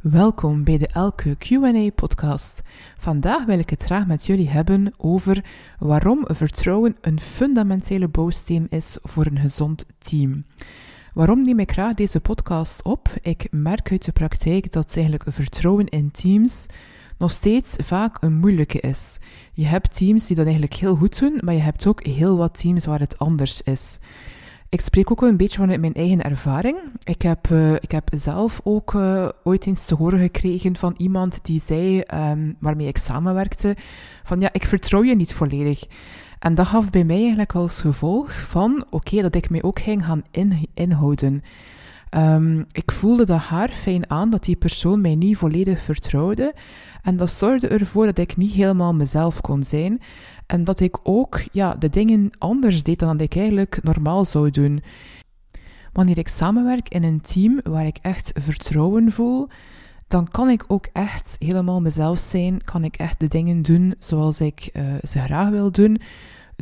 Welkom bij de Elke QA-podcast. Vandaag wil ik het graag met jullie hebben over waarom vertrouwen een fundamentele bouwsteen is voor een gezond team. Waarom neem ik graag deze podcast op? Ik merk uit de praktijk dat eigenlijk vertrouwen in teams nog steeds vaak een moeilijke is. Je hebt teams die dat eigenlijk heel goed doen, maar je hebt ook heel wat teams waar het anders is. Ik spreek ook een beetje vanuit mijn eigen ervaring. Ik heb, uh, ik heb zelf ook uh, ooit eens te horen gekregen van iemand die zei, um, waarmee ik samenwerkte, van ja, ik vertrouw je niet volledig. En dat gaf bij mij eigenlijk als gevolg van, oké, dat ik mij ook ging gaan in, inhouden. Um, ik voelde dat haar fijn aan dat die persoon mij niet volledig vertrouwde. En dat zorgde ervoor dat ik niet helemaal mezelf kon zijn. En dat ik ook ja, de dingen anders deed dan dat ik eigenlijk normaal zou doen. Wanneer ik samenwerk in een team waar ik echt vertrouwen voel, dan kan ik ook echt helemaal mezelf zijn. Kan ik echt de dingen doen zoals ik uh, ze graag wil doen.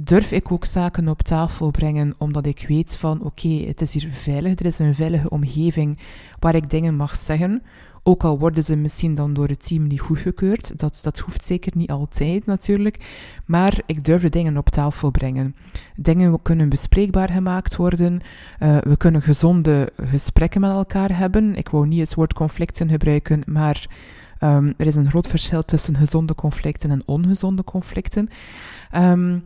Durf ik ook zaken op tafel brengen, omdat ik weet van oké, het is hier veilig, er is een veilige omgeving waar ik dingen mag zeggen. Ook al worden ze misschien dan door het team niet goedgekeurd. Dat, dat hoeft zeker niet altijd natuurlijk. Maar ik durf de dingen op tafel brengen. Dingen kunnen bespreekbaar gemaakt worden. Uh, we kunnen gezonde gesprekken met elkaar hebben. Ik wou niet het woord conflicten gebruiken, maar um, er is een groot verschil tussen gezonde conflicten en ongezonde conflicten. Um,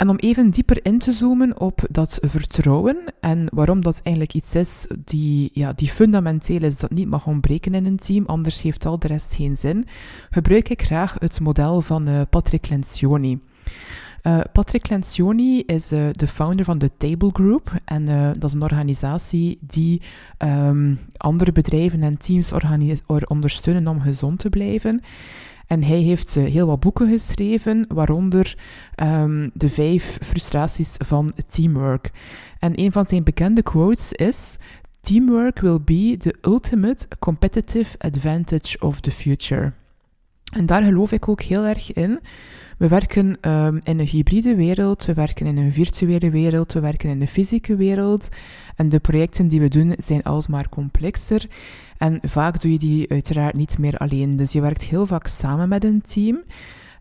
en om even dieper in te zoomen op dat vertrouwen en waarom dat eigenlijk iets is die, ja, die fundamenteel is, dat niet mag ontbreken in een team, anders heeft al de rest geen zin, gebruik ik graag het model van uh, Patrick Lencioni. Uh, Patrick Lencioni is uh, de founder van de Table Group. En dat is een organisatie die um, andere bedrijven en teams ondersteunen om gezond te blijven. En hij heeft uh, heel wat boeken geschreven, waaronder um, de vijf frustraties van teamwork. En een van zijn bekende quotes is: Teamwork will be the ultimate competitive advantage of the future. En daar geloof ik ook heel erg in. We werken um, in een hybride wereld, we werken in een virtuele wereld, we werken in een fysieke wereld. En de projecten die we doen zijn alsmaar complexer. En vaak doe je die uiteraard niet meer alleen. Dus je werkt heel vaak samen met een team.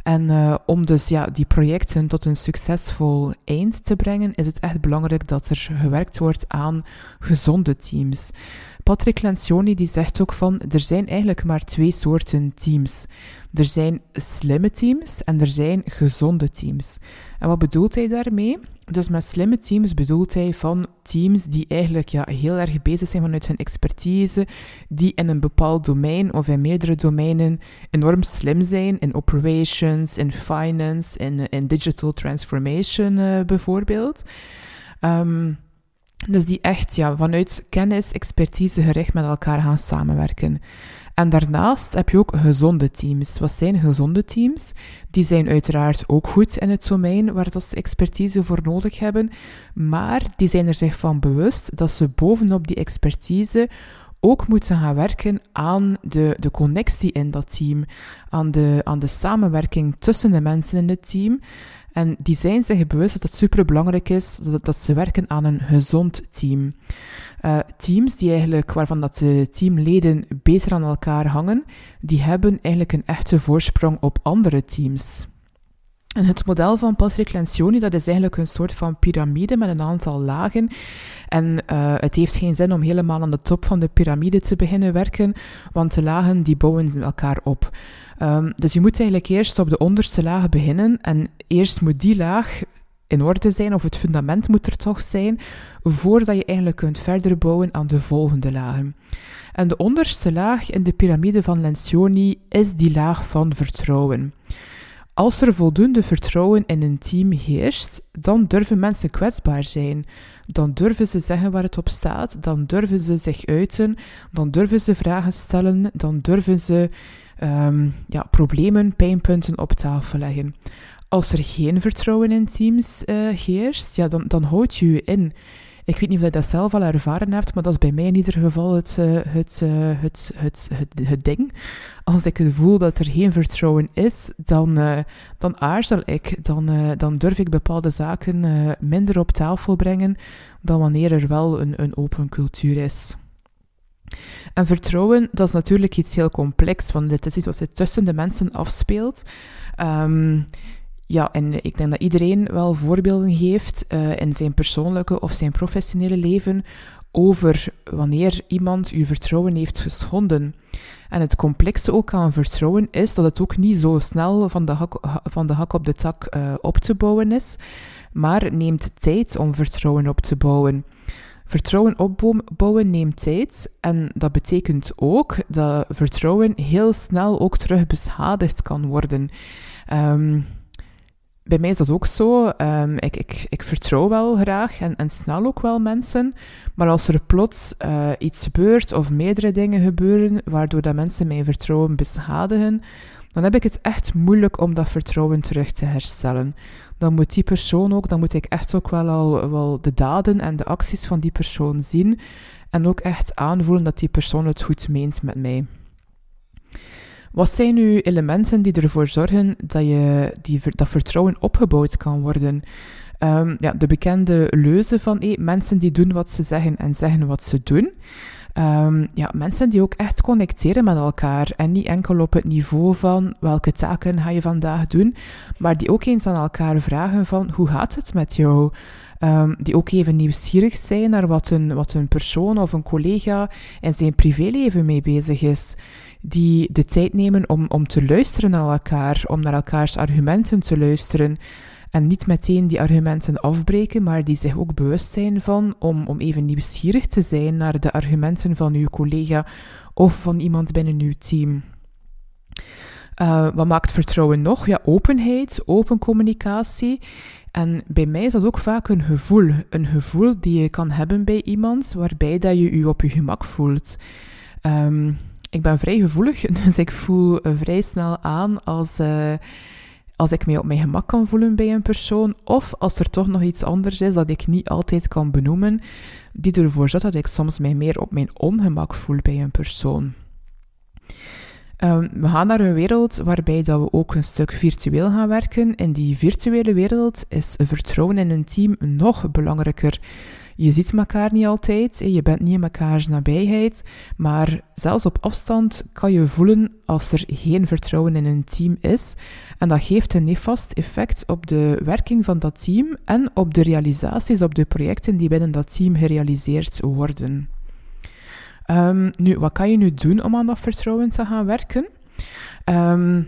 En uh, om dus ja, die projecten tot een succesvol eind te brengen, is het echt belangrijk dat er gewerkt wordt aan gezonde teams. Patrick Lencioni die zegt ook van, er zijn eigenlijk maar twee soorten teams. Er zijn slimme teams en er zijn gezonde teams. En wat bedoelt hij daarmee? Dus met slimme teams bedoelt hij van teams die eigenlijk ja, heel erg bezig zijn vanuit hun expertise, die in een bepaald domein of in meerdere domeinen enorm slim zijn, in operations, in finance, in, in digital transformation uh, bijvoorbeeld. Um, dus die echt ja, vanuit kennis, expertise gericht met elkaar gaan samenwerken. En daarnaast heb je ook gezonde teams. Wat zijn gezonde teams? Die zijn uiteraard ook goed in het domein waar dat ze expertise voor nodig hebben, maar die zijn er zich van bewust dat ze bovenop die expertise ook moeten gaan werken aan de, de connectie in dat team, aan de, aan de samenwerking tussen de mensen in het team. En die zijn zich bewust dat het superbelangrijk is dat, ze werken aan een gezond team. Uh, teams die eigenlijk, waarvan dat de teamleden beter aan elkaar hangen, die hebben eigenlijk een echte voorsprong op andere teams. En het model van Patrick Lencioni, dat is eigenlijk een soort van piramide met een aantal lagen. En uh, het heeft geen zin om helemaal aan de top van de piramide te beginnen werken, want de lagen die bouwen elkaar op. Um, dus je moet eigenlijk eerst op de onderste laag beginnen en eerst moet die laag in orde zijn, of het fundament moet er toch zijn, voordat je eigenlijk kunt verder bouwen aan de volgende lagen. En de onderste laag in de piramide van Lencioni is die laag van vertrouwen. Als er voldoende vertrouwen in een team heerst, dan durven mensen kwetsbaar zijn. Dan durven ze zeggen waar het op staat, dan durven ze zich uiten, dan durven ze vragen stellen, dan durven ze um, ja, problemen, pijnpunten op tafel leggen. Als er geen vertrouwen in teams uh, heerst, ja, dan, dan houd je je in. Ik weet niet of je dat zelf al ervaren hebt, maar dat is bij mij in ieder geval het, het, uh, het, het, het, het, ding. Als ik voel dat er geen vertrouwen is, dan, uh, dan aarzel ik. Dan, dan durf ik bepaalde zaken minder op tafel brengen dan wanneer er wel een, een open cultuur is. En vertrouwen, dat is natuurlijk iets heel complex, want dit is iets wat zich tussen de mensen afspeelt. Um, ja, en ik denk dat iedereen wel voorbeelden geeft uh, in zijn persoonlijke of zijn professionele leven over wanneer iemand uw vertrouwen heeft geschonden. En het complexe ook aan vertrouwen is dat het ook niet zo snel van de hak, van de hak op de tak uh, op te bouwen is, maar neemt tijd om vertrouwen op te bouwen. Vertrouwen opbouwen neemt tijd en dat betekent ook dat vertrouwen heel snel ook terug beschadigd kan worden. Um, bij mij is dat ook zo. Um, ik, ik, ik vertrouw wel graag en, en snel ook wel mensen. Maar als er plots uh, iets gebeurt of meerdere dingen gebeuren waardoor dat mensen mijn vertrouwen beschadigen, dan heb ik het echt moeilijk om dat vertrouwen terug te herstellen. Dan moet die persoon ook, dan moet ik echt ook wel al wel de daden en de acties van die persoon zien en ook echt aanvoelen dat die persoon het goed meent met mij. Wat zijn nu elementen die ervoor zorgen dat, je die, dat vertrouwen opgebouwd kan worden? Um, ja, de bekende leuze van mensen die doen wat ze zeggen en zeggen wat ze doen. Um, ja, mensen die ook echt connecteren met elkaar en niet enkel op het niveau van welke taken ga je vandaag doen, maar die ook eens aan elkaar vragen van hoe gaat het met jou? Um, die ook even nieuwsgierig zijn naar wat een, wat een persoon of een collega in zijn privéleven mee bezig is die de tijd nemen om, om te luisteren naar elkaar, om naar elkaars argumenten te luisteren. En niet meteen die argumenten afbreken, maar die zich ook bewust zijn van om, om even nieuwsgierig te zijn naar de argumenten van uw collega of van iemand binnen uw team. Uh, wat maakt vertrouwen nog? Ja, openheid, open communicatie. En bij mij is dat ook vaak een gevoel. Een gevoel die je kan hebben bij iemand, waarbij dat je je op je gemak voelt. Um, ik ben vrij gevoelig, dus ik voel vrij snel aan als, uh, als ik mij op mijn gemak kan voelen bij een persoon, of als er toch nog iets anders is dat ik niet altijd kan benoemen, die ervoor zorgt dat ik soms mij meer op mijn ongemak voel bij een persoon. Um, we gaan naar een wereld waarbij dat we ook een stuk virtueel gaan werken. In die virtuele wereld is vertrouwen in een team nog belangrijker je ziet elkaar niet altijd, je bent niet in mekaars nabijheid, maar zelfs op afstand kan je voelen als er geen vertrouwen in een team is. En dat geeft een nefast effect op de werking van dat team en op de realisaties, op de projecten die binnen dat team gerealiseerd worden. Um, nu, wat kan je nu doen om aan dat vertrouwen te gaan werken? Um,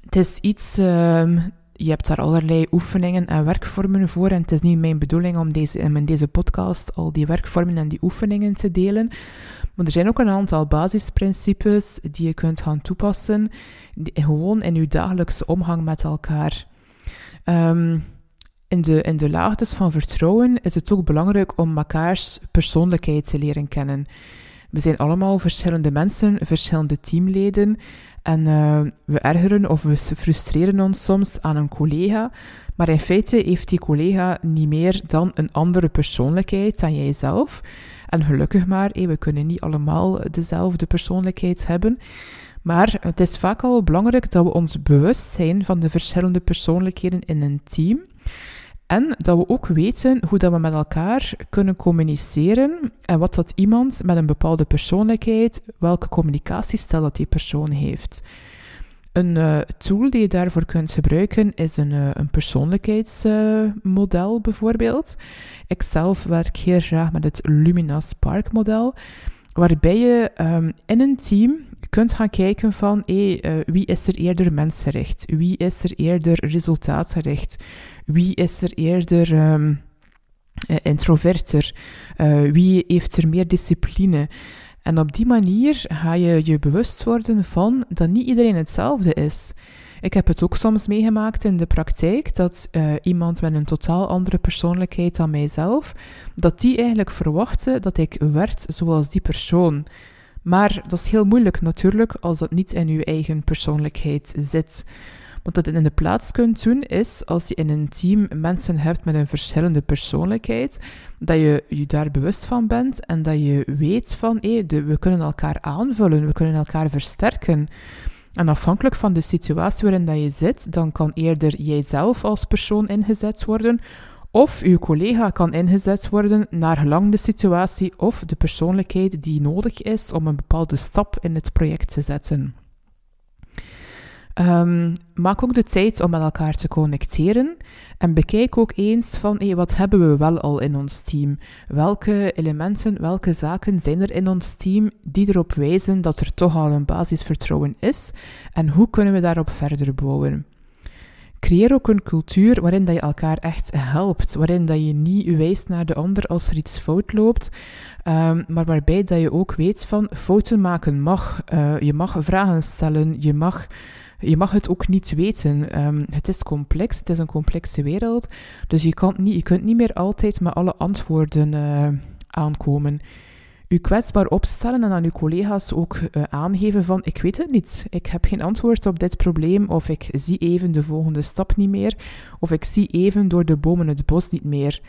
het is iets um, je hebt daar allerlei oefeningen en werkvormen voor. En het is niet mijn bedoeling om deze, in deze podcast al die werkvormen en die oefeningen te delen. Maar er zijn ook een aantal basisprincipes die je kunt gaan toepassen, gewoon in je dagelijkse omgang met elkaar. Um, in de, in de laagtes van vertrouwen is het ook belangrijk om mekaars persoonlijkheid te leren kennen. We zijn allemaal verschillende mensen, verschillende teamleden. En uh, we ergeren of we frustreren ons soms aan een collega, maar in feite heeft die collega niet meer dan een andere persoonlijkheid dan jijzelf. En gelukkig maar, we kunnen niet allemaal dezelfde persoonlijkheid hebben. Maar het is vaak al belangrijk dat we ons bewust zijn van de verschillende persoonlijkheden in een team. En dat we ook weten hoe dat we met elkaar kunnen communiceren en wat dat iemand met een bepaalde persoonlijkheid, welke communicatiestijl dat die persoon heeft. Een uh, tool die je daarvoor kunt gebruiken is een, uh, een persoonlijkheidsmodel uh, bijvoorbeeld. Ik zelf werk heel graag met het Lumina Spark model, waarbij je um, in een team kunt gaan kijken van hey, uh, wie is er eerder mensgericht, wie is er eerder resultaatgericht, wie is er eerder um, introverter, uh, wie heeft er meer discipline. En op die manier ga je je bewust worden van dat niet iedereen hetzelfde is. Ik heb het ook soms meegemaakt in de praktijk dat iemand met een totaal andere persoonlijkheid dan mijzelf, dat die eigenlijk verwachtte dat ik werd zoals die persoon. Maar dat is heel moeilijk natuurlijk als dat niet in uw eigen persoonlijkheid zit. Wat dat in de plaats kunt doen is, als je in een team mensen hebt met een verschillende persoonlijkheid, dat je je daar bewust van bent en dat je weet van, hé, we kunnen elkaar aanvullen, we kunnen elkaar versterken. En afhankelijk van de situatie waarin dat je zit, dan kan eerder jijzelf als persoon ingezet worden, Of uw collega kan ingezet worden naar gelang de situatie of de persoonlijkheid die nodig is om een bepaalde stap in het project te zetten. Um, maak ook de tijd om met elkaar te connecteren en bekijk ook eens van hey, wat hebben we wel al in ons team? Welke elementen, welke zaken zijn er in ons team die erop wijzen dat er toch al een basisvertrouwen is en hoe kunnen we daarop verder bouwen? Creëer ook een cultuur waarin dat je elkaar echt helpt, waarin dat je niet wijst naar de ander als er iets fout loopt, um, maar waarbij dat je ook weet van fouten maken mag, uh, je mag vragen stellen, je mag je mag het ook niet weten. Um, het is complex, het is een complexe wereld. Dus je, niet, je kunt niet meer altijd met alle antwoorden uh, aankomen. U kwetsbaar opstellen en aan uw collega's ook uh, aangeven van ik weet het niet, ik heb geen antwoord op dit probleem of ik zie even de volgende stap niet meer of ik zie even door de bomen het bos niet meer.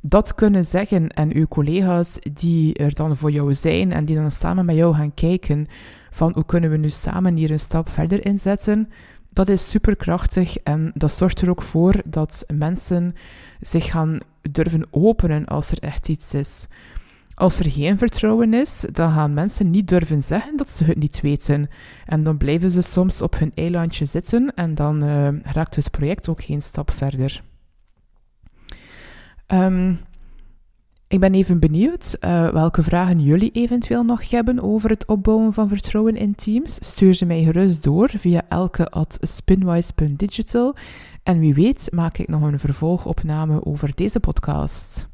Dat kunnen zeggen en uw collega's die er dan voor jou zijn en die dan samen met jou gaan kijken van hoe kunnen we nu samen hier een stap verder inzetten, dat is superkrachtig en dat zorgt er ook voor dat mensen zich gaan durven openen als er echt iets is. Als er geen vertrouwen is, dan gaan mensen niet durven zeggen dat ze het niet weten. En dan blijven ze soms op hun eilandje zitten en dan uh, raakt het project ook geen stap verder. Um, ik ben even benieuwd uh, welke vragen jullie eventueel nog hebben over het opbouwen van vertrouwen in teams. Stuur ze mij gerust door via elke@spinwise.digital en wie weet maak ik nog een vervolgopname over deze podcast.